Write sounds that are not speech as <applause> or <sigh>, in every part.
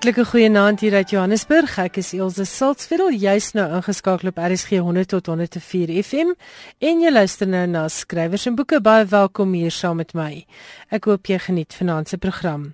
Hartlike goeienaand hier uit Johannesburg. Ek is Elsje Siltsveld, jy's nou ingeskakel op RSG 100 tot 104 FM en jy luister nou na skrywers en boeke. Baie welkom hier saam met my. Ek hoop jy geniet vanaand se program.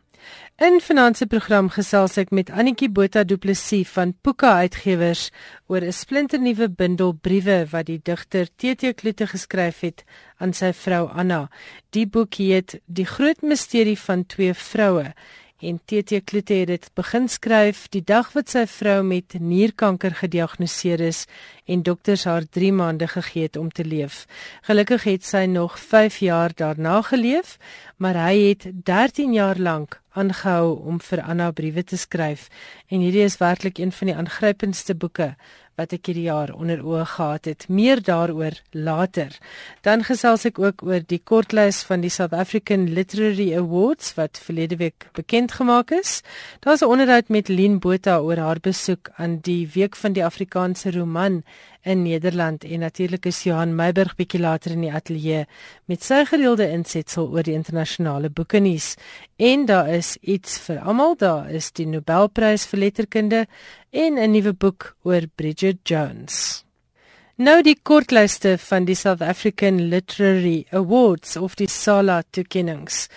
In vanaand se program gesels ek met Annetjie Botha Du Plessis van Puka Uitgewers oor 'n splinternuwe bundel briewe wat die digter TT Kloete geskryf het aan sy vrou Anna. Die boek heet Die Groot Misterie van Twee Vroue en TT Kloete het dit begin skryf die dag wat sy vrou met nierkanker gediagnoseer is en dokters haar 3 maande gegee het om te leef. Gelukkig het sy nog 5 jaar daarna geleef, maar hy het 13 jaar lank aangehou om vir Anna briewe te skryf en hierdie is werklik een van die aangrypendste boeke wat ek hierdie jaar onder oë gehad het. Meer daaroor later. Dan gesels ek ook oor die kortlys van die South African Literary Awards wat verlede week bekend gemaak is. Daar's 'n onderhoud met Lien Botha oor haar besoek aan die Week van die Afrikaanse Roman in Nederland en natuurlik is Johan Meiburg bietjie later in die ateljee met sy gereelde insetsel oor die internasionale boeke nuus. En daar is iets vir almal, daar is die Nobelprys vir letterkunde en 'n nuwe boek oor Bridget Jones. Nou die kortlyste van die South African Literary Awards of die SALA toekennings.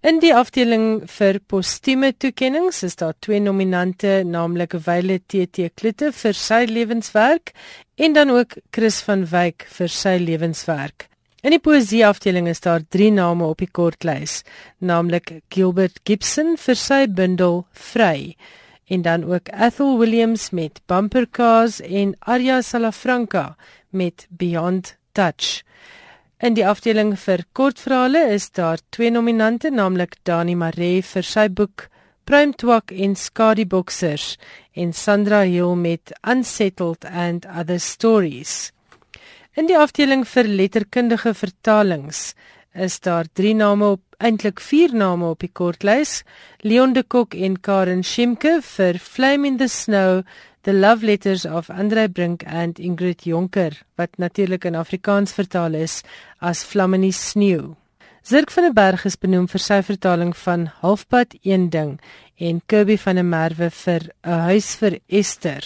In die afdeling vir postume toekennings is daar twee nominante, naamlik Wyle TT Kloete vir sy lewenswerk en dan ook Chris van Wyk vir sy lewenswerk. In die poesie afdeling is daar drie name op die kortlys, naamlik Gilbert Gibson vir sy bundel Vry en dan ook Ethel Williams met Bumper Cars en Arya Salafranca met Beyond Touch. In die afdeling vir kortverhale is daar twee nominante, naamlik Dani Maree vir sy boek Prime Twak en Skadi Boxers en Sandra Hill met Unsettled and Other Stories. In die afdeling vir letterkundige vertalings is daar drie name op eintlik vier name op die kortlys Leon de Kok en Karen Schimke vir Flame in the Snow The Love Letters of Andre Brink and Ingrid Jonker wat natuurlik in Afrikaans vertaal is as Vlamme in die sneeu. Zirk van der Berg is benoem vir sy vertaling van Halfpad een ding en Kirby van der Merwe vir 'n huis vir Esther.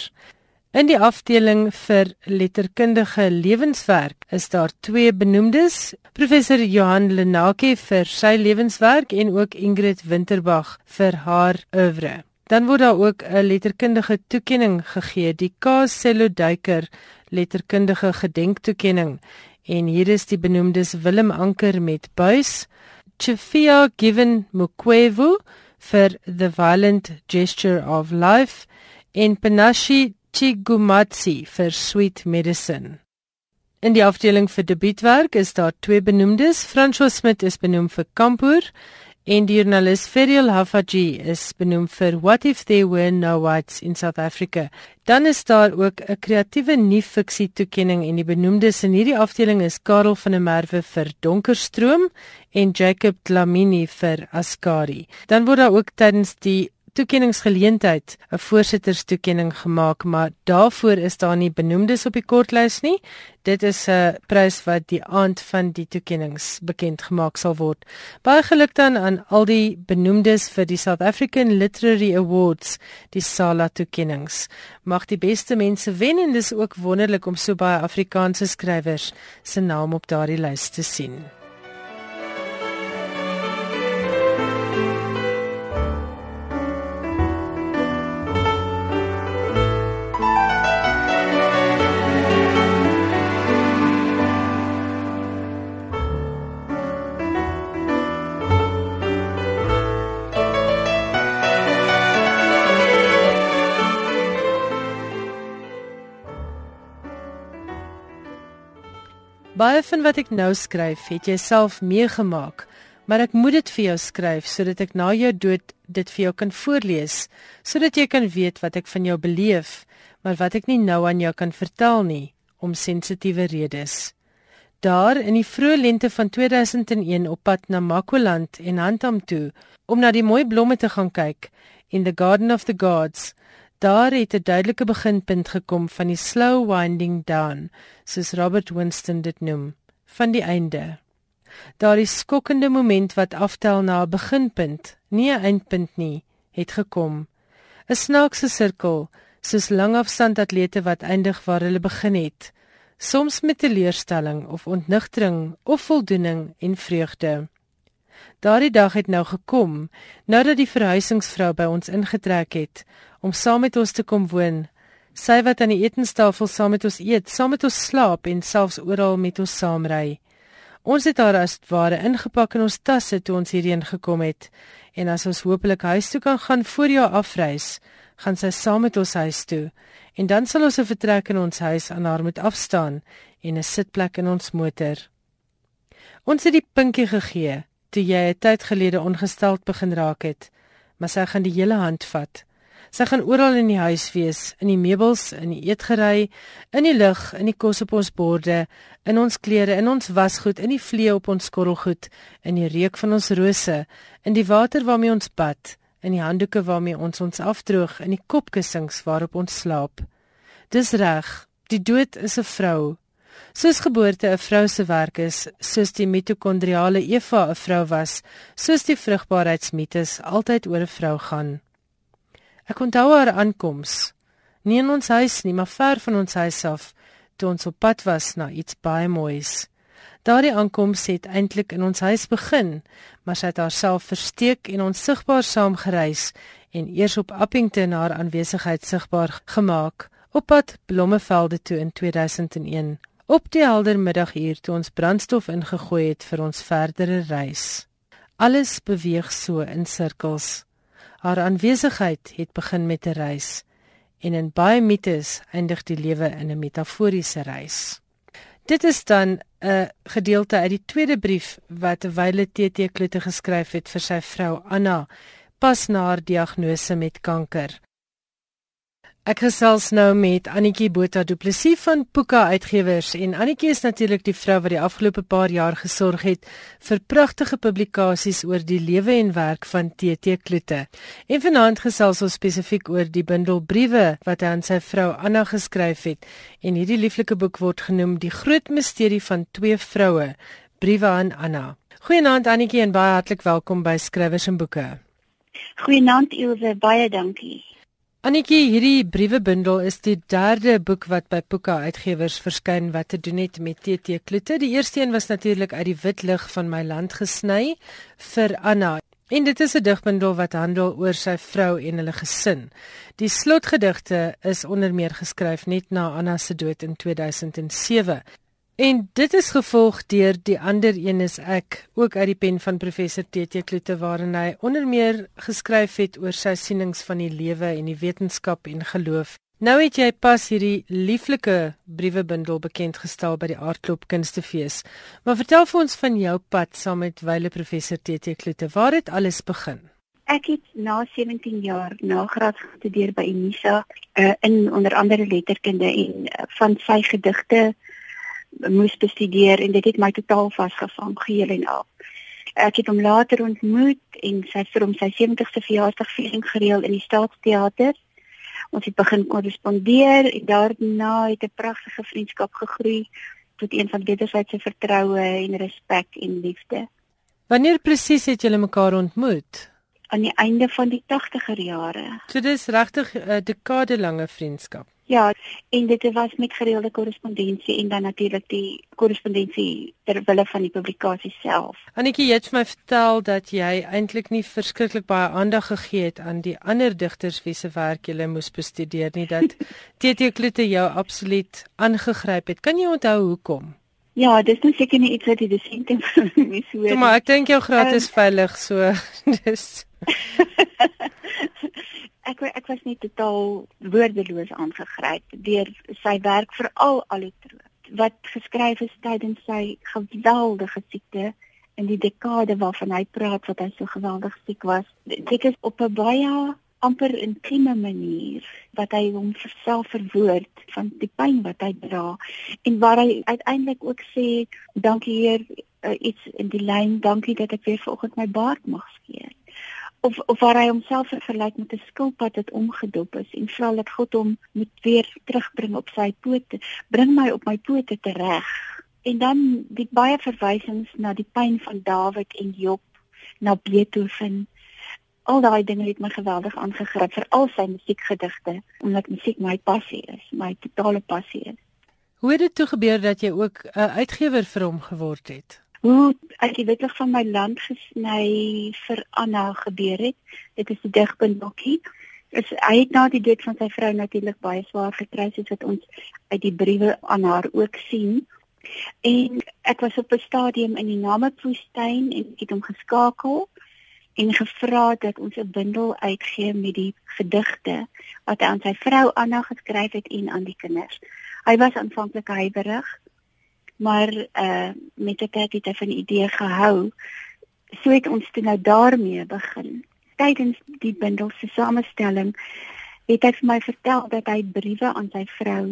In die afdeling vir letterkundige lewenswerk is daar twee benoemdes, professor Johan Lenake vir sy lewenswerk en ook Ingrid Winterbag vir haar oeuvre. Dan word daar ook 'n letterkundige toekenning gegee, die Kasello Duiker letterkundige gedenktoekenning. En hier is die benoemdes Willem Anker met buis, Chifia Given Mukwevu vir The Violent Gesture of Life en Panashi Chigumatsi vir Sweet Medicine. In die afdeling vir debuutwerk is daar twee benoemdes, François Smit is benoem vir Kampoer En die joernalis Ferial Hafaji is benoem vir What if there were no whites in South Africa. Dan is daar ook 'n kreatiewe nuwe-fiksie toekenning en die benoemdes in hierdie afdeling is Karel van der Merwe vir Donkerstroom en Jacob Dlamini vir Askari. Dan word daar ook tydens die toekenningsgeleentheid 'n voorsitterstoekenning gemaak, maar daarvoor is daar nie benoemdes op die kortlys nie. Dit is 'n prys wat die aand van die toekennings bekend gemaak sal word. Baie geluk dan aan al die benoemdes vir die South African Literary Awards, die SALA toekennings. Mag die beste mense wen en dis ook wonderlik om so baie Afrikaanse skrywers se naam op daardie lys te sien. Baie van wat ek nou skryf, het jy self meegemaak, maar ek moet dit vir jou skryf sodat ek na jou dood dit vir jou kan voorlees, sodat jy kan weet wat ek van jou beleef, maar wat ek nie nou aan jou kan vertel nie om sensitiewe redes. Daar in die vroeë lente van 2001 op pad na Makwaland en Handam toe om na die mooi blomme te gaan kyk in the Garden of the Gods Daar het 'n duidelike beginpunt gekom van die slow winding down, soos Robert Winston dit noem, van die einde. Daar is skokkende moment wat aftel na 'n beginpunt, nie 'n eindpunt nie, het gekom. 'n snaakse sirkel, soos langafstandatlete wat eindig waar hulle begin het, soms met teleurstelling of ontnigtering of voldoening en vreugde. Daardie dag het nou gekom, nadat die verhuisingsvrou by ons ingetrek het om saam met ons te kom woon. Sy wat aan die etenstafel saam met ons eet, saam met ons slaap en selfs oral met ons saamry. Ons het haar as ware ingepak in ons tasse toe ons hierheen gekom het en as ons hopelik huis toe kan gaan voor jou afreis, gaan sy saam met ons huis toe en dan sal ons 'n vertrek in ons huis aan haar moet afstaan en 'n sitplek in ons motor. Ons het die pinkie gegee toe jy 'n tyd gelede ongesteld begin raak het, maar sy gaan die hele hand vat. Sy gaan oral in die huis wees, in die meubels, in die eetgerei, in die lig, in die kos op ons borde, in ons klere, in ons wasgoed, in die vlee op ons korrelgoed, in die reuk van ons rose, in die water waarmee ons bad in die handdoeke waarmee ons ons afdroog in die kopkussings waarop ons slaap. Dis reg, die dood is 'n vrou. Soos geboorte 'n vrou se werk is, soos die mitokondriale Eva 'n vrou was, soos die vrugbaarheidsmites altyd oor 'n vrou gaan. Ek onthou haar aankoms, nie in ons huis nie, maar ver van ons huis af, toe ons op pad was na iets baie moois. Daardie aankoms het eintlik in ons huis begin, maar sy het haarself versteek en ons sigbaar saamgereis en eers op Appington haar aanwesigheid sigbaar gemaak op pad Blommevelde toe in 2001. Op die helder middaguur toe ons brandstof ingegooi het vir ons verdere reis. Alles beweeg so in sirkels. Haar aanwesigheid het begin met 'n reis en in baie mites eindig die lewe in 'n metaforiese reis. Dit is dan 'n gedeelte uit die tweede brief wat Wyle TT Kloete geskryf het vir sy vrou Anna pas na haar diagnose met kanker. Ek gesels nou met Annetjie Botha Du Plessis van Puka Uitgewers en Annetjie is natuurlik die vrou wat die afgelope paar jaar gesorg het vir pragtige publikasies oor die lewe en werk van TT Kloete. En vanaand gesels ons spesifiek oor die bundel briewe wat hy aan sy vrou Anna geskryf het en hierdie lieflike boek word genoem Die Groot Misterie van Twee Vroue, Briewe aan Anna. Goeienaand Annetjie en baie hartlik welkom by Skrywers en Boeke. Goeienaand Ilse, baie dankie. Annetjie, hierdie briewebundel is die derde boek wat by Puka Uitgewers verskyn wat te doen het met TT Kloete. Die eerste een was natuurlik uit die wit lig van my land gesny vir Anna. En dit is 'n digbundel wat handel oor sy vrou en hulle gesin. Die slotgedigte is onder meer geskryf net na Anna se dood in 2007. En dit is gevolg deur die ander een is ek ook uit die pen van professor TT Kloete waarin hy onder meer geskryf het oor sy sienings van die lewe en die wetenskap en geloof. Nou het jy pas hierdie lieflike briewebundel bekend gestel by die Aardklop Kunstefees. Maar vertel vir ons van jou pad saam met wyle professor TT Kloete. Waar het alles begin? Ek het na 17 jaar nagraad gestudeer by Unisa uh, in onder andere letterkunde en uh, van sy gedigte moes bestudeer en dit het my totaal vasgevang geheel en al. Ek het hom later ontmoet en sy vir hom sy 70ste verjaarsdagviering gereël in die Staatsteater. Ons het begin korrespondeer en daarna het 'n pragtige vriendskap gegroei tot een van wederwysige vertroue en respek en liefde. Wanneer presies het julle mekaar ontmoet? Aan die einde van die 80er jare. So dis regtig 'n dekade lange vriendskap. Ja, en dit was met gereelde korrespondensie en dan natuurlik die korrespondensie ter wille van die publikasie self. Annetjie, jy het vir my vertel dat jy eintlik nie verskriklik baie aandag gegee het aan die ander digters wie se werk jy moes bestudeer nie, dat <laughs> TT Kloete jou absoluut aangegryp het. Kan jy onthou hoekom? Ja, dis nou seker nie iets wat die dosent my so. Ja, maar ek dink jou graad is um, veilig, so <laughs> dis <laughs> ek ek was net totaal woordeloos aangegryp deur sy werk veral allotroop wat geskryf is tydens sy geweldige siekte in die dekade waarvan hy praat wat hy so geweldig siek was. Dit is op 'n baie amper intieme manier wat hy hom self verwoord van die pyn wat hy dra en waar hy uiteindelik ook sê dankie heer uh, iets in die lyn. Dankie dat ek weer vanoggend my baard mag skeer of of waar hy homself vergelyk met 'n skilpad wat omgedoop is en vra dat God hom moet weer terugbring op sy pote, bring my op my pote tereg. En dan die baie verwysings na die pyn van Dawid en Job, na Beethoven, Al daai dinge het my geweldig aangegryp, veral sy musiekgedigte, omdat musiek my passie is, my totale passie is. Hoe het dit toe gebeur dat jy ook 'n uitgewer vir hom geword het? Hoe uit die wettig van my land gesny vir Anna gebeur het. Dit is 'n digbundokkie is hy het na die dood van sy vrou natuurlik baie swaar gekry soos wat ons uit die briewe aan haar ook sien. En ek was op 'n stadium in die Namibwoestyn en ek het hom geskakel en gevra dat ons 'n bundel uitgee met die gedigte wat hy aan sy vrou Anna geskryf het en aan die kinders. Hy was aanvanklik huiwerig, maar uh met die tyd het hy van die idee gehou. So het ons toe nou daarmee begin tydens die bundel se samestelling het hy vir my vertel dat hy briewe aan sy vrou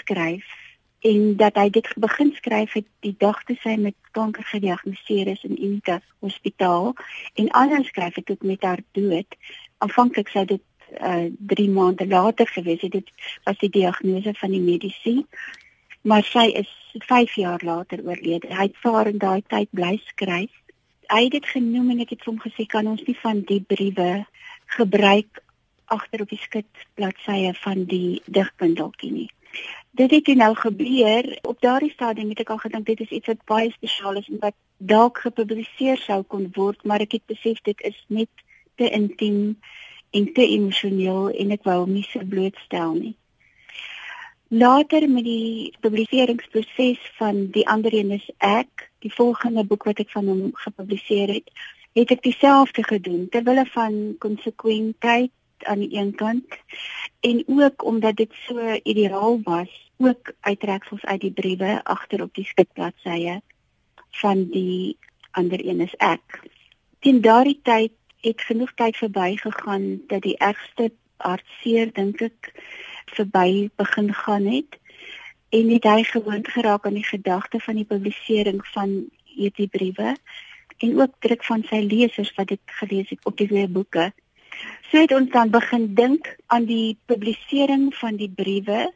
skryf en dat hy dit begin skryf het die dag toe sy met kanker gediagnoseer is in Unitas Hospitaal en anders skryf het ook met haar dood aanvanklik sou dit uh 3 maande later gewees het dit was die diagnose van die medisy maar sy is 5 jaar later oorlede hy het haar in daai tyd bly skryf hy het dit genoem en ek het vir hom gesê kan ons nie van die briewe gebruik agter op die skit bladsye van die digbundeltjie nie. Dit het nou gebeur. Op daardie stadium het ek al gedink dit is iets wat baie spesiaal is en wat dalk gepubliseer sou kon word, maar ek het besef dit is net te intiem en te emosioneel en ek wou hom nie so blootstel nie. Later met die publiseringsproses van die ander een is ek die volgende boek wat ek van hom gepubliseer het, het ek dieselfde gedoen ter wille van konsekwentheid aan die een kant en ook omdat dit so ideaal was, ook uittreksels uit die briewe agter op die skryfbladsye van die ander een is ek. Teen daardie tyd het genoeg tyd verbygegaan dat die ergste hartseer dink ek verby begin gaan het en het hy gewoond geraak aan die gedagte van die publisering van hierdie briewe en ook druk van sy lesers wat dit gelees het op die twee boeke. So het ons dan begin dink aan die publisering van die briewe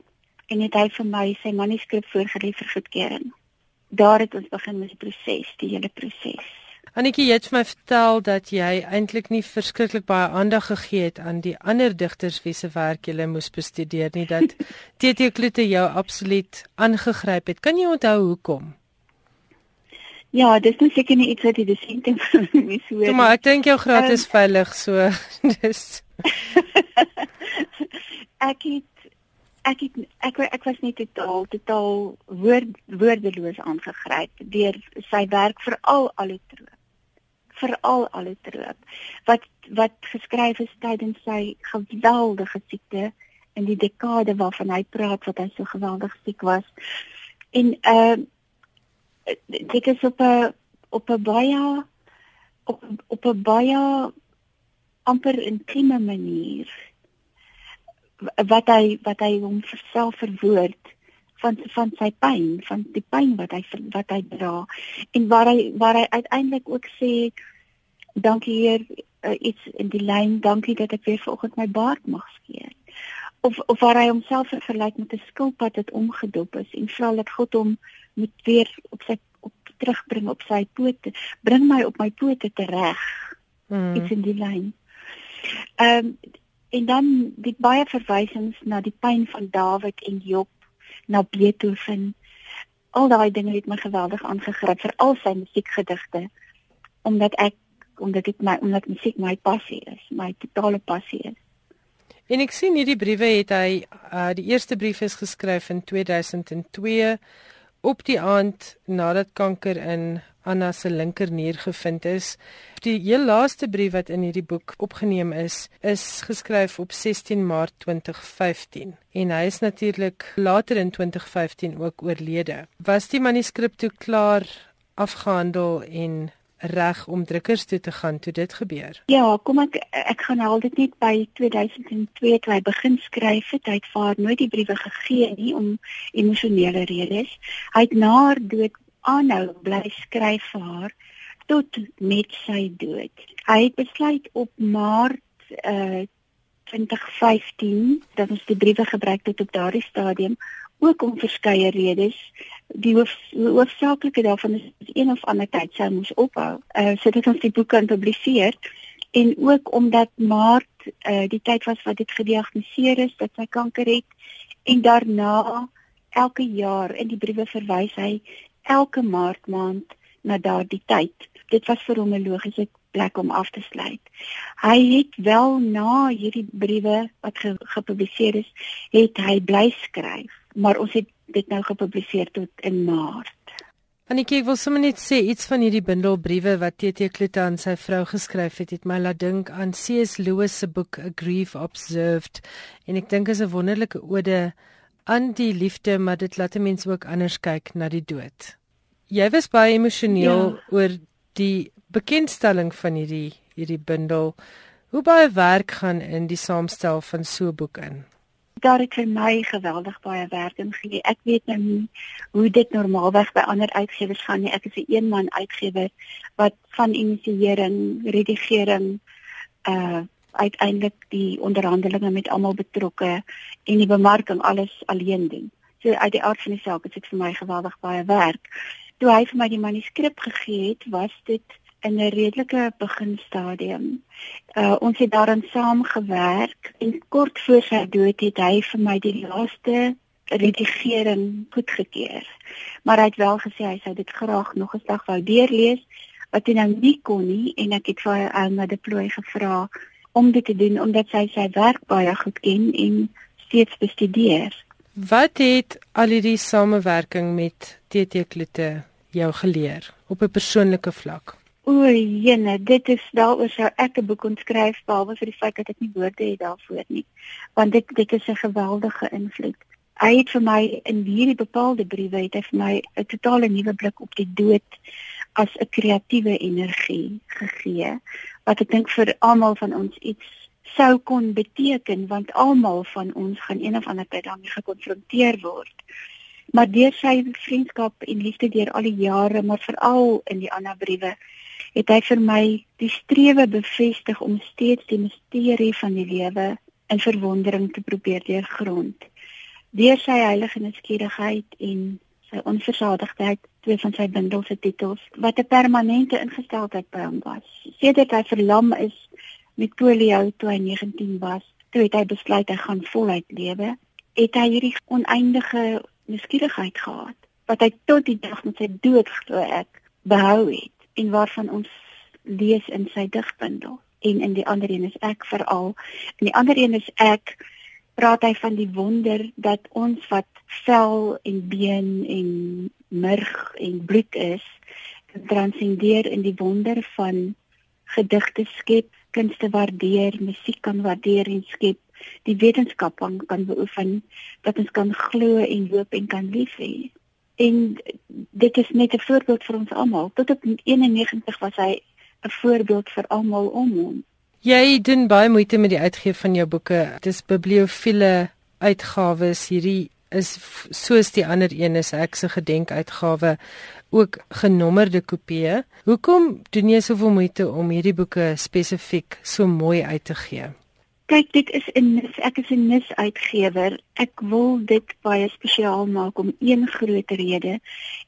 en het hy vir my sy manuskrip voorgelê vir goedkeuring. Daar het ons begin met die proses, die hele proses. Annetjie het vir my vertel dat jy eintlik nie verskriklik baie aandag gegee het aan die ander digters wie se werk jy moes bestudeer nie dat <laughs> TT Kloete jou absoluut aangegryp het. Kan jy onthou hoekom? Ja, dis net seker nie iets wat die dosente vir my so. Ja, maar ek dink jou graad is um, veilig so. <laughs> Dis <laughs> Ek het ek het ek ek was net totaal totaal woord woordeloos aangegryp deur sy werk veral allotroop veral allotroop wat wat geskryf is tydens sy geweldige siekte in die dekade waarvan hy praat wat hy so geweldig siek was. En uh dit is op 'n op 'n baie op op 'n baie amper intieme manier wat hy wat hy hom self verwoord van van sy pyn, van die pyn wat hy wat hy dra en waar hy waar hy uiteindelik ook sê dankie Heer uh, iets in die lyn dankie dat ek weer vanoggend my baard mag skeer. Of of waar hy homself vergelyk met 'n skilpad wat omgedop is en vra dat God hom moet weer op sy op terugbring op sy pote. Bring my op my pote tereg. Hmm. Iets in die lyn. Ehm um, en dan die baie verwysings na die pyn van Dawid en Job na Beethoven. Al daai dinge het my geweldig aangegryp vir al sy musiekgedigte omdat ek omdat dit my omdat musiek my passie is, my totale passie is. En ek sien hierdie briewe het hy uh, die eerste brief is geskryf in 2002 op die aand nadat kanker in Anna se linkernier gevind is. Die heel laaste brief wat in hierdie boek opgeneem is, is geskryf op 16 Maart 2015 en hy is natuurlik later in 2015 ook oorlede. Was die manuskrip toe klaar afgehandel en reg om drukkers toe te gaan toe dit gebeur? Ja, kom ek ek gaan al dit net by 2002 toe hy begin skryf het. Hy het vir nooit die briewe gegee nie om emosionele redes. Hy het na haar dood aanhou bly skryf vir haar tot met sy dood. Hy het besluit op Maart uh 2015 dat ons die briewe gebruik tot op daardie stadium ook om verskeie redes. Die hoof, hoofsaaklike daarvan is een of ander tyd sou moes ophou uh sodat ons die boek kan publiseer en ook omdat Maart uh, die tyd was wat dit gediagnoseer is dat sy kanker het. En daarna elke jaar in die briewe verwys hy elke Maart maand na daardie tyd. Dit was vir hom 'n logiese plek om af te sluit. Hy het wel na hierdie briewe wat ge gepubliseer is, het hy bly skryf, maar ons het dit nou gepubliseer tot in Maart. Anetjie, ek wil sommer net sê iets van hierdie bundel briewe wat TT Klute aan sy vrou geskryf het, het my laat dink aan C.S. Lewis se boek A Grief Observed en ek dink is 'n wonderlike ode aan die liefde, maar dit laat 'n mens ook anders kyk na die dood. Jy was baie emosioneel ja. oor die bekendstelling van hierdie hierdie bundel. Hoe baie werk gaan in die saamstel van so 'n boek in? daar het vir my geweldig baie werk in gegee. Ek weet nou nie hoe dit normaalweg by ander uitgewers gaan nie. Ek is 'n een man uitgewer wat van inisiering, redigering uh uiteindelik die onderhandelinge met almal betrokke en die bemarking alles alleen doen. So uit die aard van die saak is dit vir my geweldig baie werk. Toe hy vir my die manuskrip gegee het, was dit in 'n redelike beginstadium. Uh ons het daaraan saamgewerk en kort voor sy dood het hy vir my die laaste redigering goedgekeur. Maar hy het wel gesê hy sou dit graag nog 'n slag wou deurlees wat hy nou nie kon nie en ek het vir hom na die plooi gevra om dit te doen omdat hy sy werk baie goed ken en steeds bestudeer. Wat het al hierdie samewerking met TT Klute jou geleer op 'n persoonlike vlak? O, jene, dit is daaroor sou ek 'n boek ontskryf behalwe vir die feit dat ek nie woorde het daarvoor nie. Want dit dit is 'n geweldige invloed. Hy het vir my in hierdie bepaalde briewe het hy vir my 'n totale nuwe blik op die dood as 'n kreatiewe energie gegee wat ek dink vir almal van ons iets sou kon beteken want almal van ons gaan een of ander tyd daarmee gekonfronteer word. Maar deur sy vriendskap en liefde deur al die jare, maar veral in die ander briewe het hy vir my die strewe bevestig om steeds die misterie van die lewe in verwondering te probeer deurgrond. Deur sy heilige nuuskierigheid en sy onversadigdheid, twee van sy bundels se titels, wat 'n permanente ingesteldheid by hom was. Sedert hy verlam is met polio toe hy 19 was, toe het hy besluit hy gaan voluit lewe, het hy hierdie oneindige nuuskierigheid gehad wat hy tot die dag met sy dood glo ek behou het en waarvan ons lees in sy digbundel en in die ander een is ek veral en die ander een is ek praat hy van die wonder dat ons wat vel en been en murg en bloed is kan transcendeer in die wonder van gedigte skep, kunste waardeer, musiek kan waardeer en skep, die wetenskap kan, kan beoefen dat ons kan glo en hoop en kan lief hê en dit is net 'n voorbeeld vir ons almal. Tot op 91 was hy 'n voorbeeld vir almal om hom. Jy doen baie moeite met die uitgee van jou boeke. Dit is bibliofiele uitgawes. Hierdie is soos die ander een is ek se gedenkuitgawe ook genommerde kopieë. Hoekom doen jy soveel moeite om hierdie boeke spesifiek so mooi uit te gee? Kyk, dit is 'n ek is 'n nis uitgewer. Ek wil dit baie spesiaal maak om een groot rede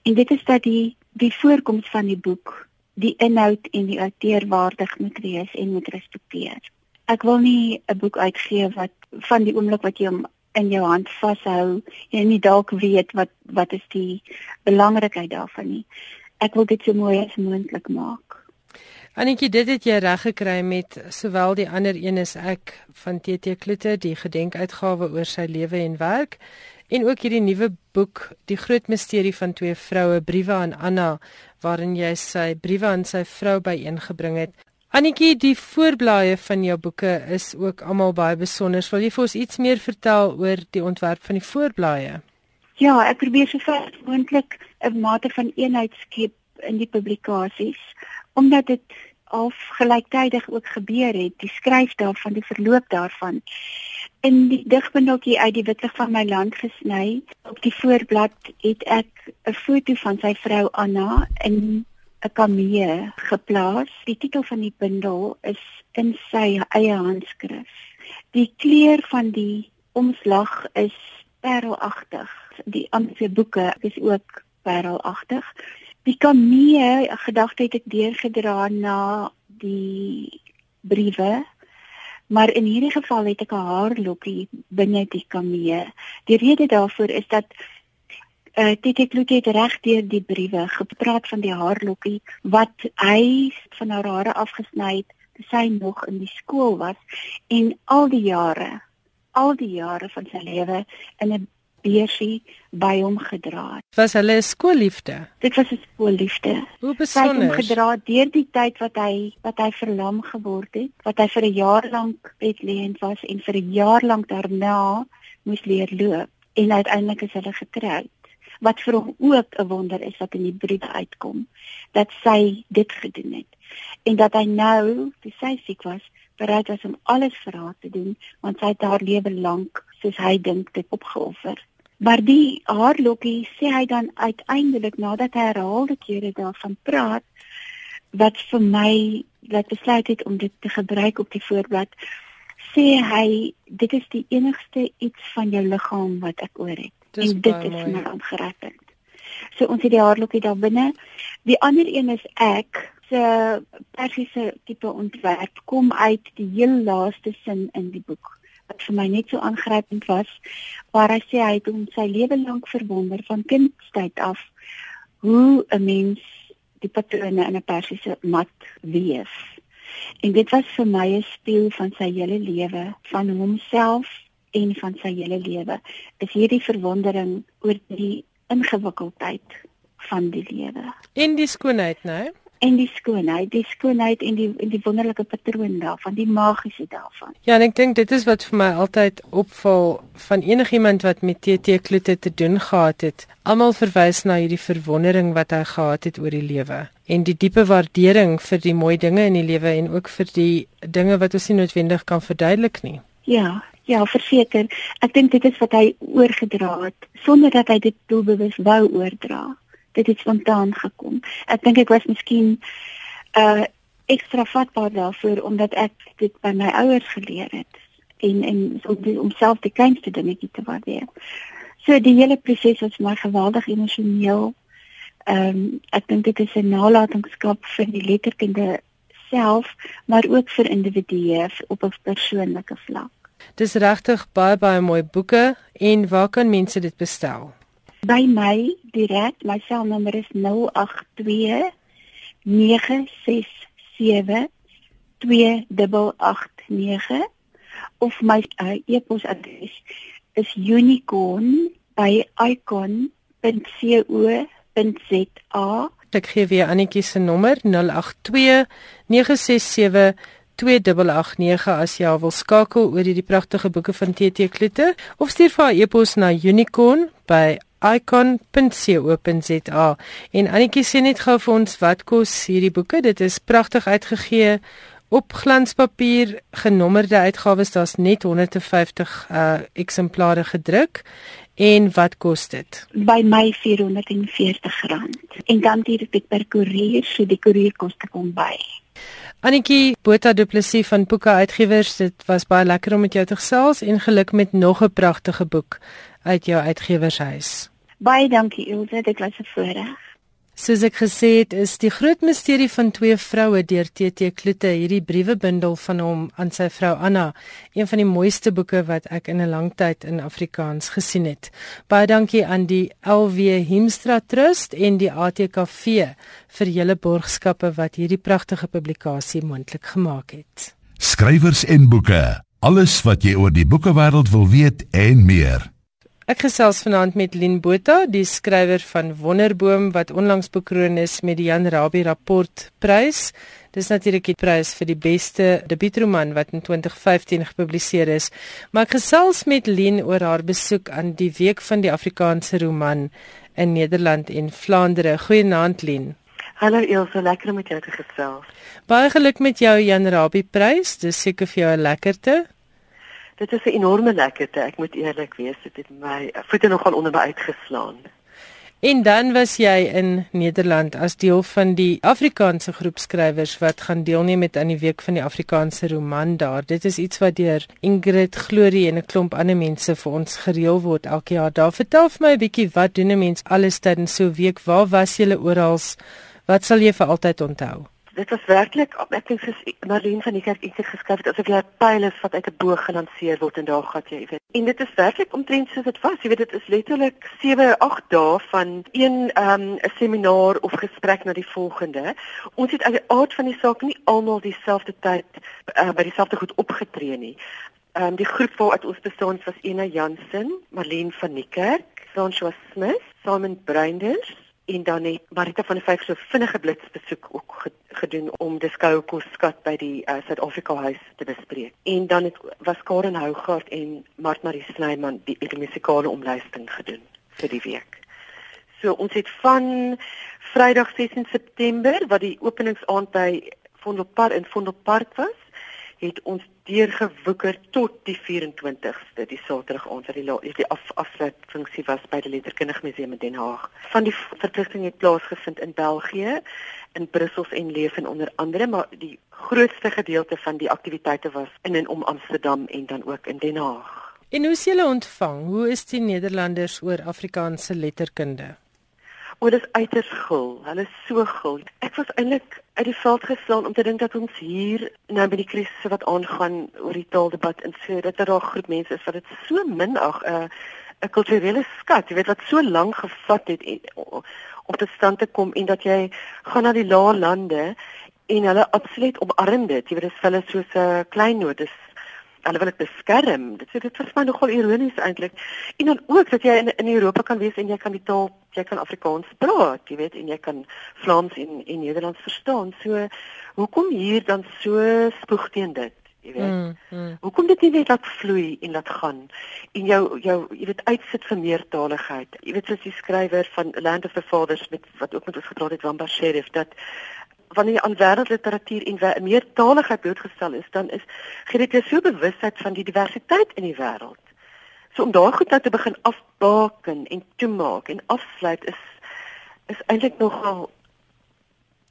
en dit is dat die die voorkoms van die boek, die inhoud en die outeur waardig moet wees en moet respekteer. Ek wil nie 'n boek uitgee wat van die oomblik wat jy hom in jou hand vashou en nie dalk weet wat wat is die belangrikheid daarvan nie. Ek wil dit so mooi as moontlik maak. Anetjie, dit het jy reg gekry met sowel die ander een is ek van TT Kloete, die gedenkuitgawe oor sy lewe en werk en ook hierdie nuwe boek, Die Groot Misterie van Twee Vroue, Briewe aan Anna, waarin jy sy briewe aan sy vrou byeengebring het. Anetjie, die voorblaaie van jou boeke is ook almal baie besonder. Wil jy vir ons iets meer vertel oor die ontwerp van die voorblaaie? Ja, ek probeer so ver moontlik 'n mate van eenheid skep in die publikasies omdat dit al gelyktydig ook gebeur het, die skryf daarvan, die verloop daarvan. In die digbundeltjie uit die witlig van my land gesny, op die voorblad het ek 'n foto van sy vrou Anna in 'n kamee geplaas. Die titel van die bundel is in sy eie handskrif. Die kleur van die omslag is parelagtig. Die ander boeke is ook parelagtig. Die kamee gedagte het ek deurgedra na die briewe. Maar in hierdie geval het ek 'n haarlokkie binne die kamee. Die rede daarvoor is dat uh, Titi Kloete het reg deur die briewe gepraat van die haarlokkie wat hy van haar hare afgesny het toe sy nog in die skool was en al die jare al die jare van sy lewe in 'n beursie by hom gedra het. Was hulle skoolliefde? Dit was 'n skoolliefde. Hoe besonder? Sy het hom gedra deur die tyd wat hy wat hy verlam geword het, wat hy vir 'n jaar lank bedlêend was en vir 'n jaar lank daarna moes leer loop en uiteindelik is hulle getroud. Wat vir hom ook 'n wonder is wat in die briewe uitkom, dat sy dit gedoen het en dat hy nou, toe sy siek was, bereid was om alles vir haar te doen want sy het haar lewe lank soos hy dink dit opgeoffer. Maar die haarlokkie sê hy dan uiteindelik nadat hy herhaalde kere daarvan praat wat vir my laat besluit het om dit te gebruik op die voorblad sê hy dit is die enigste iets van jou liggaam wat ek oor het. Dis en dit is my aangeraak. So ons het die haarlokkie daar binne. Die ander een is ek se persiese tipe ontwerp kom uit die heel laaste sin in die boek wat vir my net so aangrypend was waar hy sê hy het hom sy lewe lank verwonder van kindstyd af hoe 'n mens die patrone in 'n persiese mat weef. En dit was vir my 'n spieël van sy hele lewe van homself en van sy hele lewe. Is hierdie verwondering oor die ingewikkeldheid van die lewe. En die skoonheid nou en die skoonheid, die skoonheid en die en die wonderlike patroon daarvan, die magiese daarvan. Ja, en ek dink dit is wat vir my altyd opval van enigiemand wat met TT Kloete te doen gehad het. Almal verwys na hierdie verwondering wat hy gehad het oor die lewe en die diepe waardering vir die mooi dinge in die lewe en ook vir die dinge wat ons nie noodwendig kan verduidelik nie. Ja, ja, verseker. Ek dink dit is wat hy oorgedra het sonder dat hy dit doelbewus wou oordra dit het spontaan gekom. Ek dink ek was miskien uh ekstra vatbaar daarvoor omdat ek dit by my ouers geleer het en en so om self die kleinste dingetjie te waardeer. So die hele proses was maar geweldig emosioneel. Ehm um, ek dink dit is 'n nalatenskap vir die letterkunde self, maar ook vir individue op 'n persoonlike vlak. Dis regtig baie baie mooi boeke en waar kan mense dit bestel? By my direk my selnommer is 082 967 2889 of my uh, e-posadres is unicorn by icon.co.za ek gee weer Annetjie se nommer 082 967 2889 as jy wil skakel oor hierdie pragtige boeke van TT Kloete of stuur vir haar e-pos na unicorn by icon.co.za en Annetjie sê net gou vir ons wat kos hierdie boeke. Dit is pragtig uitgegee op glanspapier genommerde uitgawes. Daar's net 150 uh eksemplare gedruk. En wat kos dit? By my R440 en dan dit dit per koerier so die koerier koste kom by. Annetjie Botha Du Plessis van Boeke Uitgewers, dit was baie lekker om met jou te gesels en geluk met nog 'n pragtige boek uit jou uitgewershuis. Baie dankie Ilse, dit was 'n voorreg. Soos ek gesê het, is die groot misterie van twee vroue deur TT Kloete hierdie briewebundel van hom aan sy vrou Anna, een van die mooiste boeke wat ek in 'n lang tyd in Afrikaans gesien het. Baie dankie aan die LW Hemstra Trust en die ATKV vir julle borgskappe wat hierdie pragtige publikasie moontlik gemaak het. Skrywers en boeke, alles wat jy oor die boekewêreld wil weet en meer. Ek gesels vanaand met Lien Botha, die skrywer van Wonderboom wat onlangs bekroon is met die Jan Rabie rapport prys. Dis natuurlik die prys vir die beste debuutroman wat in 2015 gepubliseer is. Maar ek gesels met Lien oor haar besoek aan die Week van die Afrikaanse Roman in Nederland en Vlaandere. Goeienaand Lien. Hallo Elsje, lekker om met jou te gesels. Baie geluk met jou Jan Rabie prys. Dis seker vir jou 'n lekkerte. Dit is 'n enorme lekkerte, ek moet eerlik wees, dit het my voete nogal onder my uitgeslaan. En dan was jy in Nederland as deel van die Afrikaanse groep skrywers wat gaan deelneem met aan die week van die Afrikaanse roman daar. Dit is iets wat deur Ingrid Glorie en 'n klomp ander mense vir ons gereël word elke jaar. Daar vertel vir my 'n bietjie wat doen 'n mens alles tydens so 'n week? Waar was jy oral? Wat sal jy vir altyd onthou? Dit was werklik ek dink soos Marlene van die kerk iets geskryf het asof jy 'n pyl is wat uit 'n boog gelanseer word en daar gaan jy weet. En dit is werklik omtrent soos dit was. Jy weet dit is letterlik 7, 8 dae van een ehm um, 'n seminaar of gesprek na die volgende. Ons het uit die aard van die saak nie almal dieselfde tyd uh, by dieselfde goed opgetree nie. Ehm um, die groep waaruit ons bestaan was Ena Jansen, Marlene van die kerk, François Smith, Simon Breinders en dan het Marita van der Vyf so vinnige blitsbesoek ook gedoen om die skoukos skat by die uh, Suid-Afrika huis te bespreek. En dan het was Karen Hougaard en Mart Marie Snyman die, die musikale omluisting gedoen vir die week. So ons het van Vrydag 16 September wat die openingsaand by Vondelpark in Vondelpark was, het ons deurgewoeker tot die 24ste, die Saterdag aand wat die die af, afsluitfunksie was by die Letterkundige Museum in Den Haag. Van die verpligting het plaasgevind in België, in Brussel en Leuven onder andere, maar die grootste gedeelte van die aktiwiteite was in en om Amsterdam en dan ook in Den Haag. En hoe is julle ontvang? Hoe is die Nederlanders oor Afrikaanse letterkunde? O, dit is uiters gul. Hulle is so gul. Ek was eintlik uit die veld geslaan om te dink dat ons hier nou by die krisis wat aangaan oor die taaldebat en so dat daar 'n groep mense is wat dit so min ag 'n uh, 'n kulturele skat, jy weet wat so lank gevat het en, om tot stand te kom en dat jy gaan na die lae lande en hulle absoluut omarm dit. Jy weet dit is hulle soos 'n klein noot. Dis hulle wil dit beskerm. Dit sê dit is my nogal ironies eintlik. En dan ook dat jy in in Europa kan wees en jy kan die taal, jy kan Afrikaans praat, jy weet, en jy kan Vlaams en en Nederlands verstaan. So hoekom hier dan so spoeg teen dit? Jy weet. Mm, mm. Hoekom dit nie net laat vloei en laat gaan en jou jou jy weet uitsit vir meertaligheid. Jy weet soos die skrywer van Land of the Fathers met wat ook met ons gepraat het Wamba Sheriff dat wanneer jy aan wêreldliteratuur en meertaligheid blootgestel is, dan is gee dit jou so bewustheid van die diversiteit in die wêreld. So om daar goed nou te begin afbaken en toemaak en afsluit is is eintlik nogal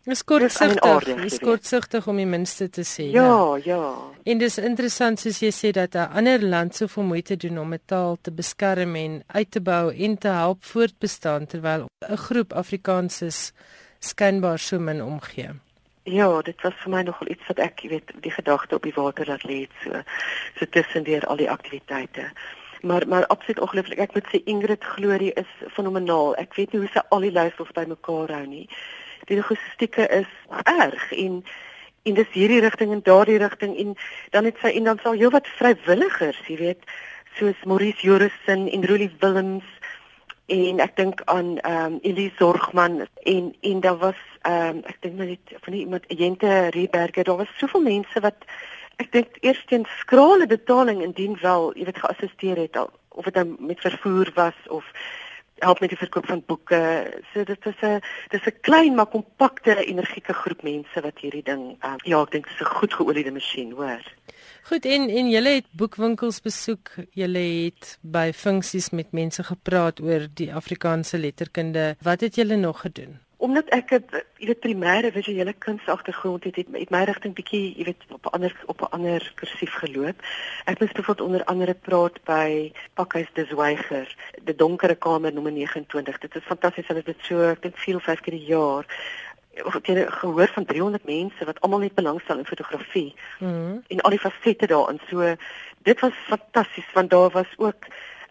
Dis kortsigtig, dis kortsigtig om die minste te sê. Ja, nou. ja. En dis interessant soos jy sê dat 'n ander land soveel moeite doen om 'n taal te beskerm en uit te bou en te help voortbestaan terwyl 'n groep Afrikaners skynbaar so min omgee. Ja, dit was vir my nogal iets wat ek, jy weet, die gedagte op die water laat lê so so tussendeur al die aktiwiteite. Maar maar absoluut ongelooflik. Ek moet sê Ingrid Glorie is fenomenaal. Ek weet nie hoe sy al die luisters bymekaar hou nie. Die logistieke is erg en en dis hierdie rigting en daardie rigting en dan het sy en dan sal heelwat vrywilligers, jy weet, soos Maurice Jorissen en Rolie Willems en ek dink aan ehm um, Elise Zorgman en en daar was ehm um, ek dink net van iemand Jente Reberger daar was soveel mense wat ek dink eers teen skrale betaling indien wel jy weet geassisteer het al of dit nou met vervoer was of help met die verkoop van boeke so dit is 'n dis 'n klein maar kompakte energieke groep mense wat hierdie ding uh, ja ek dink dis 'n goed geoliede masjien hoor Goed en en julle het boekwinkels besoek. Julle het by funksies met mense gepraat oor die Afrikaanse letterkunde. Wat het julle nog gedoen? Omdat ek 'n jy weet primêre visuele kunsagtergrond het, het, het my rigting bietjie jy weet op 'n ander op 'n ander kursief geloop. Ek moes byvoorbeeld onder andere praat by Pakhuis de Zwyger, die donkere kamer nommer 29. Dit is fantasties hulle het dit so ek dink 4 of 5 keer per jaar ek het gehoor van 300 mense wat almal net belangstel in fotografie. Mm en al die fasette daarin. So dit was fantasties want daar was ook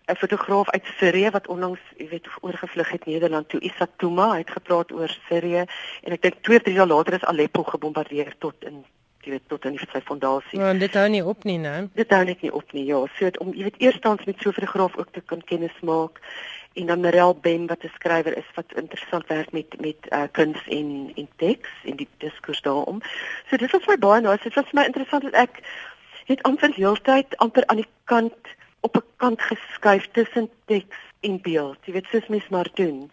'n fotograaf uit Sirië wat onlangs, jy weet, oorgevlug het Nederland toe, Isa Tuma, het gepraat oor Sirië en ek dink 2 of 3 jaar later is Aleppo gebombardeer tot in jy weet tot in die sy fondasie. Ja, dit hou nie op nie, né? Dit hou net nie op nie. Ja, so om jy weet eerstens met so 'n fotograaf ook te kan kennis maak en dan Merel Ben wat 'n skrywer is wat interessant werk met met uh, kuns en en teks en die diskurs daaroor. So dit was my baie nou, dit was vir my interessant dat ek het amper heeltyd amper aan die kant op 'n kant geskuif tussen teks en beeld. Jy weet soos mens maar doen.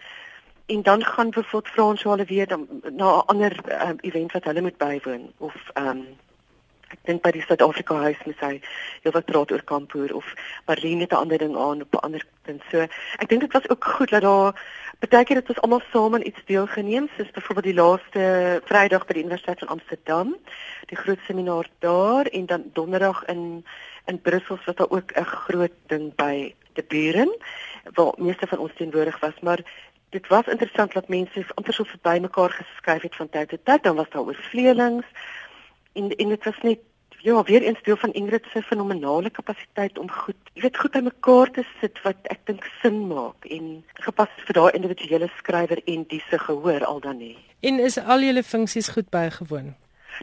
En dan gaan bijvoorbeeld Frans hulle weer dan na 'n ander um, event wat hulle moet bywoon of ehm um, ek dink by die Suid-Afrika huis met sy heel wat praat oor kampoer of Marlene het 'n ander ding aan op 'n ander punt. So ek dink dit was ook goed dat daar baie keer dit was almal saam aan iets deelgeneem, soos byvoorbeeld die laaste Vrydag by die Universiteit van Amsterdam, die groot seminaar daar en dan donderdag in in Brussel was daar ook 'n groot ding by die buren waar meeste van ons teenwoordig was, maar dit was interessant dat mense amper so verby mekaar geskryf het van tyd tot tyd dan was daar oor vleelings en en dit was net ja, weer eens deel van Ingrid se fenominale kapasiteit om goed, jy weet, goed bymekaar te sit wat ek dink sin maak en gepas vir daai individuele skrywer en die se gehoor al dan nie. En is al julle funksies goed bygewoon?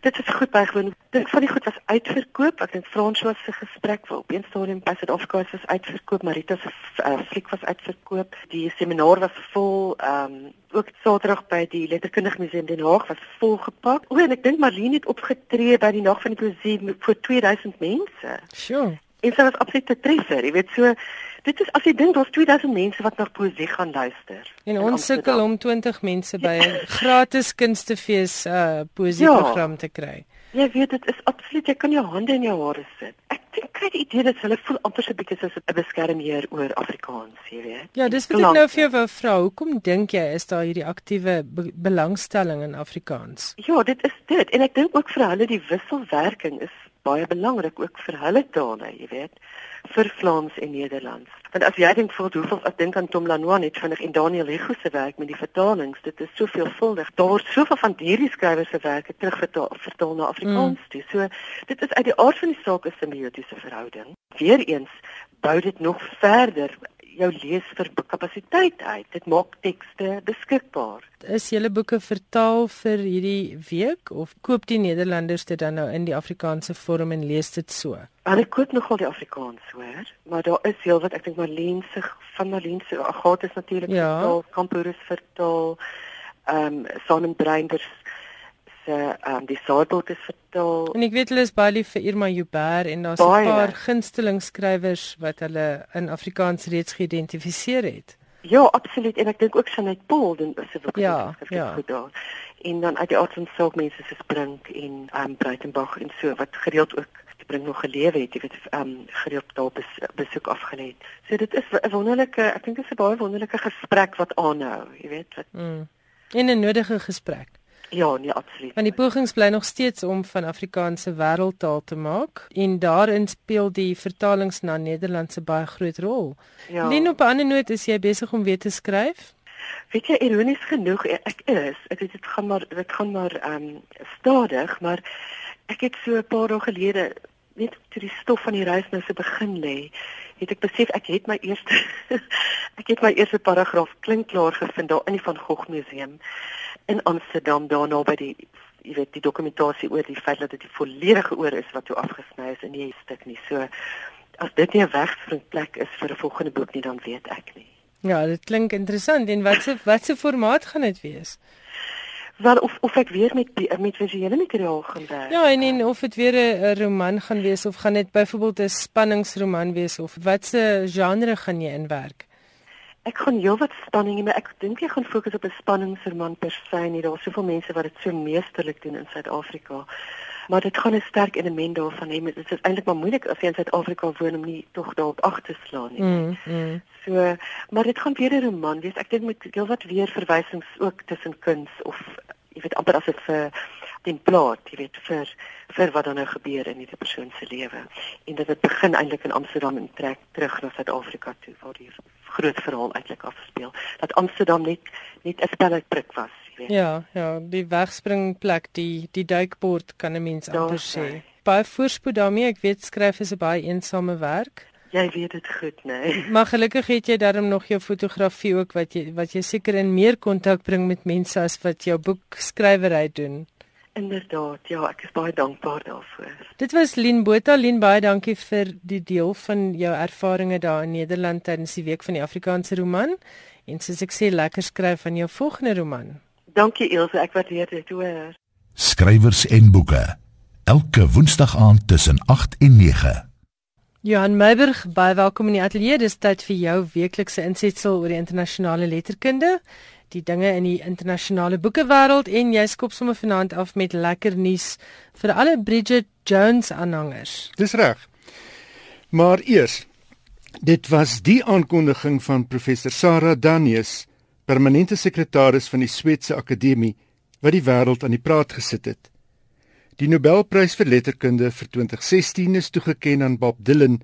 Dit is goed bygewoon. Dink van die goed was uitverkoop. Ek dink François se gesprek vir op een stadium by Suid-Afrika was uitverkoop. Marita se uh, fliek was uitverkoop. Die seminar was vol. Ehm um, ook Saterdag by die Letterkundige Museum Den Haag was volgepak. O, en ek dink Marlene het opgetree by die Nag van die Poesie vir 2000 mense. Sure. En sy was absoluut 'n treffer. Jy weet so Dit is as jy dink daar's 2000 mense wat na poesie gaan luister. En ons sukkel om 20 mense by 'n gratis kunstefees uh poesieprogram ja. te kry. Jy weet dit is absoluut jy kan jou hande in jou hare sit. Ek dink kry die idee dat hulle voel amper so bietjie soos 'n beskermheer oor Afrikaans, jy weet. Ja, dis wat ek nou vir jou wou vra. Hoekom dink jy is daar hierdie aktiewe be belangstelling in Afrikaans? Ja, dit is dit en ek dink ook vir hulle die wisselwerking is baie belangrik ook vir hulle tale, jy weet vir Vlaams en Nederlands. Want as jy dink vir hoeveel ek dink aan Tom Lanois net vinnig en Daniel Hugo se werk met die vertalings, dit is soveelvuldig. Daar word soveel van hierdie skrywers se werke terugvertaal vertaal na Afrikaans mm. toe. So dit is uit die aard van die saak 'n simbiotiese verhouding. Weereens bou dit nog verder jou leesverkapasiteit uit. Dit maak tekste beskikbaar. Is julle boeke vertaal vir hierdie week of koop die Nederlanders dit dan nou in die Afrikaanse vorm en lees dit so? Hulle koop nogal die Afrikaans, hoor, maar daar is heel wat ek dink Marlene se van Marlene se Agatha is natuurlik ja. vertaal, Kampoorus vertaal, ehm um, Simon Breinders se ehm um, die saadboek is vertaal. En ek weet hulle is baie lief vir Irma Joubert en daar's 'n paar gunsteling skrywers wat hulle in Afrikaans reeds geïdentifiseer het. Ja, absoluut en ek dink ook Sanet Paul doen is ook ja, ja. goed daar. En dan uit die aard van saak mense soos Brink en ehm um, Breitenberg en so wat gereeld ook bring nog gelewe het, jy weet, ehm um, gereeld daar bes, besoek afgelê het. So dit is 'n wonderlike, ek dink dit is 'n baie wonderlike gesprek wat aanhou, jy weet wat. Mm. En 'n nodige gesprek. Ja, nee, absoluut. Want die pogings bly nog steeds om van Afrikaanse wêreldtaal te maak en daarin speel die vertalings na Nederlandse baie groot rol. Ja. Len op 'n ander noot is jy besig om weer te skryf? Weet jy ironies genoeg ek is, ek weet dit gaan maar dit gaan maar ehm um, stadig, maar ek het so 'n paar dae gelede net toe die stof van die reis nou se begin lê, het ek besef ek het my eerste <laughs> ek het my eerste paragraaf klink klaar gevind daar in die van Gogh museum in Amsterdam daarna by die jy weet die dokumentasie oor die feit dat dit die volledige oor is wat toe afgesny is in die stuk nie. So as dit nie 'n wegspringplek is vir 'n volgende boek nie, dan weet ek nie. Ja, dit klink interessant. En wat se wat se formaat gaan dit wees? Wel of of ek weer met met visuele materiaal gaan werk. Ja, en en of dit weer 'n roman gaan wees of gaan dit byvoorbeeld 'n spanningsroman wees of wat se genre gaan jy inwerk? Ek gaan heelwat spanning hê, maar ek dink jy gaan fokus op 'n spanningsroman per se nie. Daar's soveel mense wat dit so meesterlik doen in Suid-Afrika. Maar dit gaan 'n sterk element daarvan hê. Dit is eintlik maar moeilik as jy in Suid-Afrika woon om nie tog daarop ag te slaan nie. Mm, mm. So, maar dit gaan weer 'n roman wees. Ek dink met heelwat weer verwysings ook tussen kuns of jy weet amper as dit vir den plaat, jy weet vir vir wat dan nou gebeur in hierdie persoon se lewe. En dit het begin eintlik in Amsterdam en trek terug na Suid-Afrika toe waar die groot verhaal eintlik afspeel dat Amsterdam net net 'n spelletprik was, jy weet. Ja, ja, die wegspringplek, die die duikbord kan 'n mens anders sê. Baie voorspoed daarmee. Ek weet skryf is 'n baie eensame werk. Jy weet dit goed, né? Nee. <laughs> Maar gelukkig het jy daarom nog jou fotografie ook wat jy wat jy seker in meer kontak bring met mense as wat jou boek skrywery doen. Inderdaad, ja, ek is baie dankbaar daarvoor. Dit was Lien Botha, Lien baie dankie vir die deel van jou ervarings daar in Nederland tydens die week van die Afrikaanse roman en soos ek sê lekker skryf van jou volgende roman. Dankie Elsje, ek waardeer dit hoor. Skrywers en boeke. Elke Woensdag aand tussen 8 en 9. Johan Meiburg, baie welkom in die ateljee. Dis tyd vir jou weeklikse insetsel oor die internasionale letterkunde die dinge in die internasionale boekewêreld en jy skop sommer vanaand af met lekker nuus vir alle Bridget Jones aanhangers. Dis reg. Maar eers dit was die aankondiging van professor Sarah Danius, permanente sekretaris van die Swetse Akademie wat die wêreld aan die praat gesit het. Die Nobelprys vir letterkunde vir 2016 is toegekend aan Bob Dylan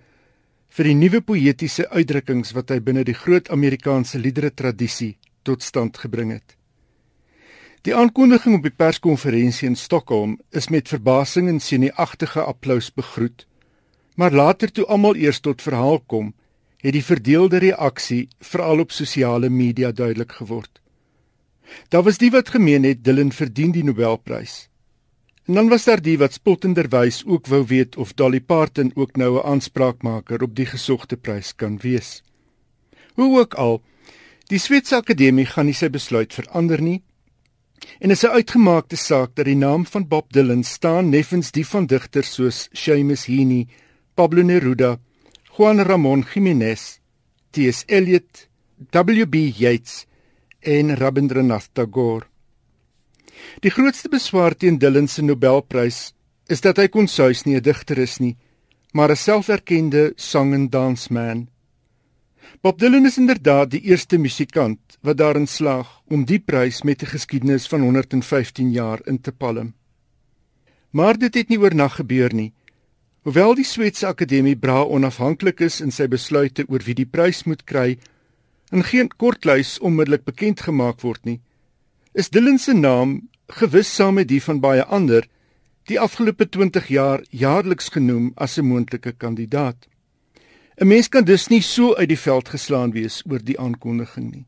vir die nuwe poëtiese uitdrukkings wat hy binne die groot Amerikaanse liedere tradisie tot stand gebring het. Die aankondiging op die perskonferensie in Stockholm is met verbasing en senuagtige applous begroet, maar later toe almal eers tot verhaal kom, het die verdeelde reaksie veral op sosiale media duidelik geword. Daar was die wat gemeen het Dylan verdien die Nobelprys. En dan was daar die wat spottenderwys ook wou weet of Dolly Parton ook nou 'n aanspraakmaker op die gesogte prys kan wees. Hoe ook al, die Switserse Akademie gaan nie sy besluit verander nie. En is 'n uitgemaakte saak dat die naam van Bob Dylan staan neffens die van digters soos Seamus Heaney, Pablo Neruda, Juan Ramon Jiménez, T.S. Eliot, W.B. Yeats en Rabindranath Tagore. Die grootste beswaar teen Dylan se Nobelprys is dat hy kon sous nie 'n digter is nie, maar 'n selferkende sang en dansman. Bob Dylan is inderdaad die eerste musikant wat daarin slaag om die prys met 'n geskiedenis van 115 jaar in te palm. Maar dit het nie oornag gebeur nie. Hoewel die Swetse Akademie bra onafhanklik is in sy besluite oor wie die prys moet kry, en geen kortlys onmiddellik bekend gemaak word nie, is Dylan se naam gewis saam met die van baie ander die afgelope 20 jaar jaarliks genoem as 'n moontlike kandidaat. 'n Mens kan dus nie so uit die veld geslaan wees oor die aankondiging nie.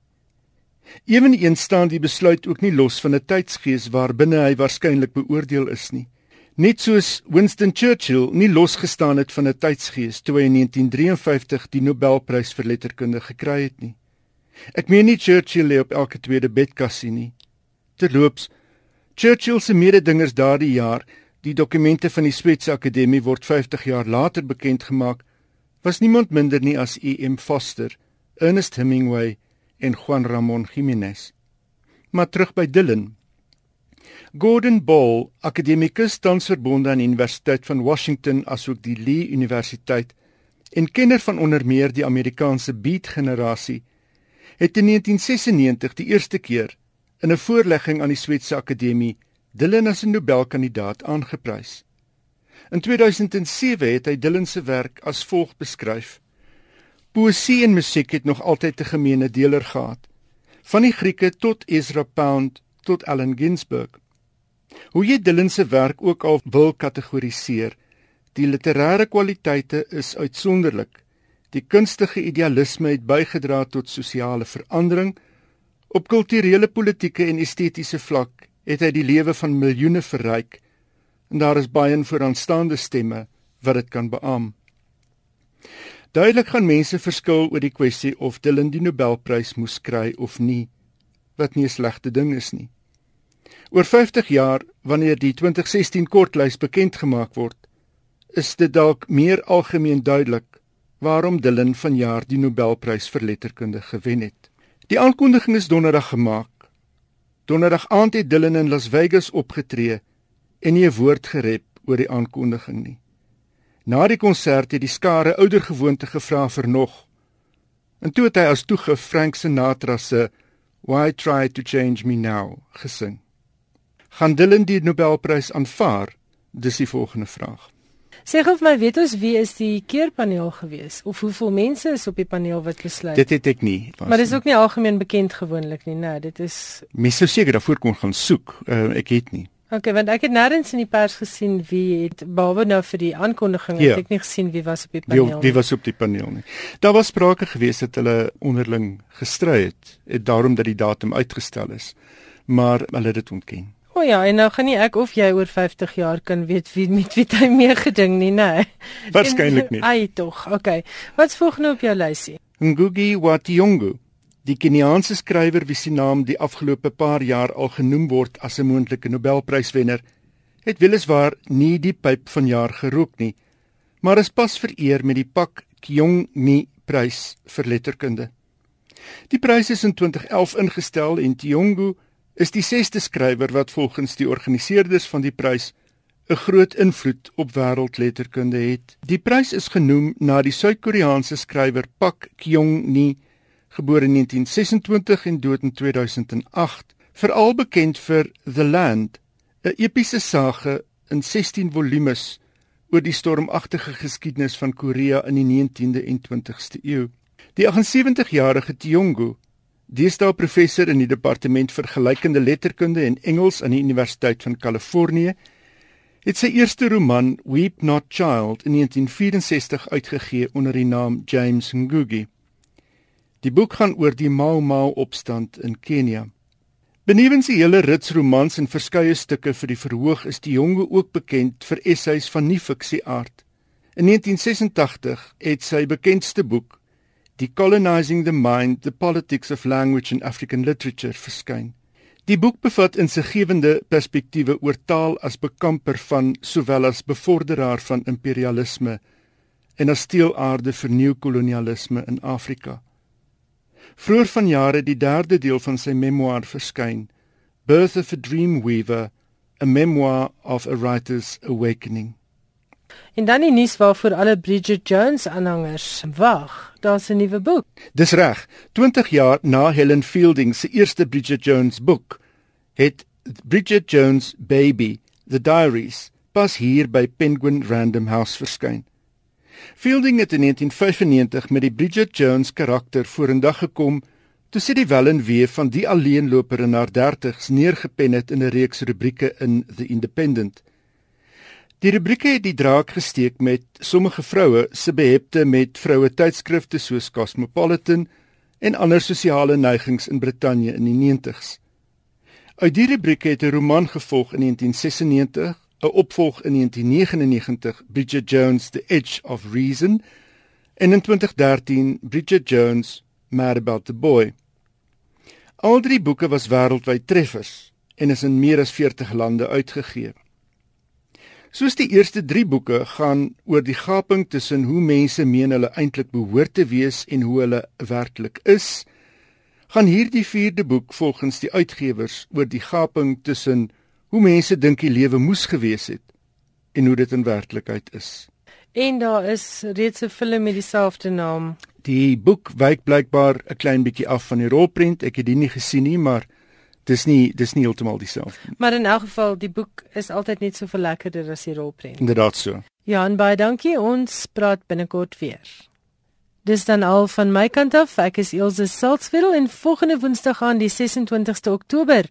Eweneens staan die besluit ook nie los van 'n tydsgees waarbinne hy waarskynlik beoordeel is nie. Net soos Winston Churchill nie losgestaan het van 'n tydsgees toe hy in 1953 die Nobelprys vir letterkunde gekry het nie. Ek meen nie Churchill lê op elke tweede bedkassie nie. Terloops, Churchill se mededingers daardie jaar, die dokumente van die Swetse Akademie word 50 jaar later bekend gemaak, was niemand minder nie as E.M. Foster, Ernest Hemingway en Juan Ramon Jiménez. Maar terug by Dylan. Gordon Ball, akademikus tans verbonde aan die Universiteit van Washington asook die Lee Universiteit en kenner van onder meer die Amerikaanse beat generasie, het in 1996 die eerste keer in 'n voorlegging aan die Swetse Akademie Dylan as 'n Nobelkandidaat aangeprys. In 2007 het hy Dylan se werk as volg beskryf: Poesie en musiek het nog altyd 'n gemeene deler gehad, van die Grieke tot Ezra Pound tot Allen Ginsberg. Hoe jy Dylan se werk ook al wil kategoriseer, die literêre kwaliteite is uitsonderlik. Die kunstige idealisme het bygedra tot sosiale verandering Op kulturele, politieke en estetiese vlak het hy die lewe van miljoene verryk en daar is baie vooraanstaande stemme wat dit kan beam. Duidelik gaan mense verskil oor die kwessie of Dylan die Nobelprys moes kry of nie, wat nie 'n slegte ding is nie. Oor 50 jaar, wanneer die 2016 kortlys bekend gemaak word, is dit dalk meer algemeen duidelik waarom Dylan vanjaar die Nobelprys vir letterkunde gewen het. Die aankondiging is donderdag gemaak. Donderdag aand het Dylan in Las Vegas opgetree en nie 'n woord gerep oor die aankondiging nie. Na die konsert het die skare ouer gewoonte gevra vir nog. En toe het hy as toegif Frank Sinatra se Why Try to Change Me Now gesing. Gaan Dylan die Nobelprys aanvaar? Dis die volgende vraag. Sê gou vir my, weet ons wie is die keurpaneel gewees of hoeveel mense is op die paneel wat besluit? Dit het ek nie. Maar dis ook nie algemeen bekend gewoonlik nie, nee, dit is Mense sou seker daarvoor kon gaan soek. Uh, ek het nie. Okay, want ek het nêrens in die pers gesien wie het behalwe nou vir die aankondiging ja. het ek nie gesien wie was op die paneel. Wie, wie was op die paneel nie. Daar was sprake gewees dat hulle onderling gestry het, het daarom dat die datum uitgestel is. Maar hulle het dit ontken. O ja, en nou gaan nie ek of jy oor 50 jaar kan weet wie met wie hy meegeding nie, nê? Waarskynlik nie. Ai tog. Okay. Wat's volgende op jou lysie? Ngugi wa Thiong'o, die Keniaanse skrywer wie se naam die afgelope paar jaar al genoem word as 'n moontlike Nobelpryswenner, het weliswaar nie die pyp van jaar gerook nie, maar is pas vereer met die Pak Kyong Ni prys vir letterkunde. Die prys is in 2011 ingestel en Thiong'o is die sesde skrywer wat volgens die organiseerders van die prys 'n groot invloed op wêreldletterkunde het. Die prys is genoem na die Suid-Koreaanse skrywer Pak Kyong-ni, gebore in 1926 en dood in 2008, veral bekend vir The Land, 'n epiese sage in 16 volumes oor die stormagtige geskiedenis van Korea in die 19de en 20ste eeu. Die 78-jarige Kyong-go deesdae professor in die departement vir gelykende letterkunde en Engels aan die Universiteit van Kalifornië, het sy eerste roman Weep Not Child in 1964 uitgegee onder die naam James Ngugi. Die boek gaan oor die Mau Mau opstand in Kenia. Benewens die hele rits romans en verskeie stukke vir die verhoog is die jonge ook bekend vir essays van nie-fiksie aard. In 1986 het sy bekendste boek, Decolonizing the Mind: The Politics of Language in African Literature, verskyn. Die boek bevat insiggewende perspektiewe oor taal as bekamper van sowel as bevorderaar van imperialisme en as steelaarde vir neokolonialisme in Afrika. Vroeër vanjaar het die derde deel van sy memoir verskyn, Birth of a Dreamweaver, a memoir of a writer's awakening. En dan die nuus waarvoor alle Bridget Jones aanhangers wag. Daar's 'n nuwe boek. Dis reg. 20 jaar na Helen Fielding se eerste Bridget Jones boek, het Bridget Jones Baby: The Diaries pas hier by Penguin Random House verskyn. Fielding het in 1995 met die Bridget Jones karakter vorendag gekom toe sy die welenwee van die alleenloper in haar 30's neergepen het in 'n reeks rubrieke in The Independent. Die rubrieke het die draak gesteek met sommige vroue se behepte met vroue tydskrifte soos Cosmopolitan en ander sosiale neigings in Brittanje in die 90's. Uit die rubrieke het 'n roman gevolg in 1996 'n opvolg in 1999 Bridget Jones The Edge of Reason en in 2013 Bridget Jones Mad About the Boy. Al drie boeke was wêreldwyd treffers en is in meer as 40 lande uitgegee. Soos die eerste 3 boeke gaan oor die gaping tussen hoe mense meen hulle eintlik behoort te wees en hoe hulle werklik is, gaan hierdie 4de boek volgens die uitgewers oor die gaping tussen hoe mense dink die lewe moes gewees het en hoe dit in werklikheid is. En daar is reeds 'n film met dieselfde naam. Die boek wyk blykbaar 'n klein bietjie af van die rolprent. Ek het dit nie gesien nie, maar dis nie dis nie heeltemal dieselfde. Maar in elk geval, die boek is altyd net so veel lekkerder as die rolprent. Inderdaad so. Ja, en baie dankie. Ons praat binnekort weer. Dis dan al van my kant af. Ek is Elsje Salzwetel en volgende Woensdag aan die 26ste Oktober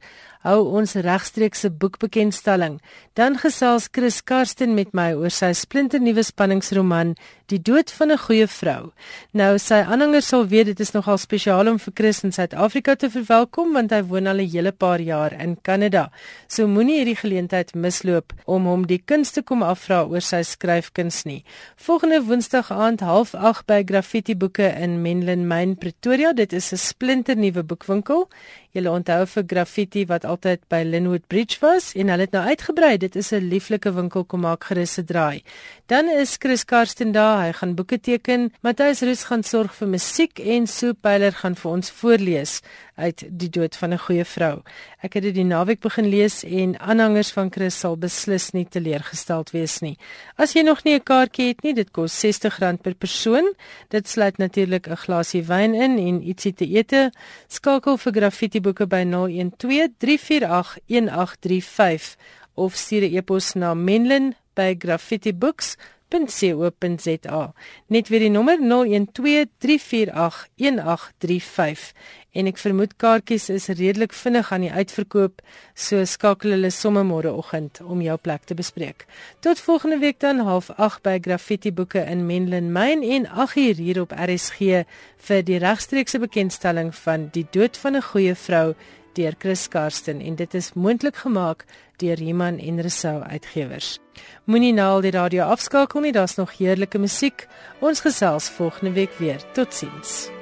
hou ons regstreekse boekbekendstelling. Dan gesels Chris Karsten met my oor sy splinternuwe spanningsroman Die dood van 'n goeie vrou. Nou sy aanhangers sal weet dit is nogal spesiaal om vir Chris in Suid-Afrika te verwelkom want hy woon al 'n hele paar jaar in Kanada. So moenie hierdie geleentheid misloop om hom die kunste kom afvra oor sy skryfkuns nie. Volgende Woensdag aand 08:30 by Graffiti Boeke in Menlyn Mine Pretoria. Dit is 'n splinternuwe boekwinkel. Julle onthou vir Graffiti wat altyd by Linwood Bridge was en hulle het nou uitgebrei. Dit is 'n lieflike winkel kom maak gerus se draai. Dan is Chris Karsten daar. Hy gaan boeke teken. Matthys Roos gaan sorg vir musiek en Sue Pyler gaan vir ons voorlees uit Die dood van 'n goeie vrou. Ek het dit die naweek begin lees en aanhangers van Chris sal beslis nie teleurgesteld wees nie. As jy nog nie 'n kaartjie het nie, dit kos R60 per persoon. Dit sluit natuurlik 'n glasie wyn in en ietsie te ete. Skakel vir graffiti boeke by 012 348 1835 of stuur 'n e-pos na menlyn@graffitibooks.com www.rsg.co.za. Net weer die nommer 0123481835 en ek vermoed kaartjies is redelik vinnig aan die uitverkoop, so skakel hulle sommer môreoggend om jou plek te bespreek. Tot volgende week dan 08:30 by Graffiti Boeke in Menlyn Mine en 8:00 hier op RSG vir die regstreekse bekendstelling van Die dood van 'n goeie vrou deur Chris Karsten en dit is moontlik gemaak deur Iman en Resou Uitgewers. Moenie nou al die radio afskakel nie, daar's nog heerlike musiek. Ons gesels volgende week weer. Totsiens.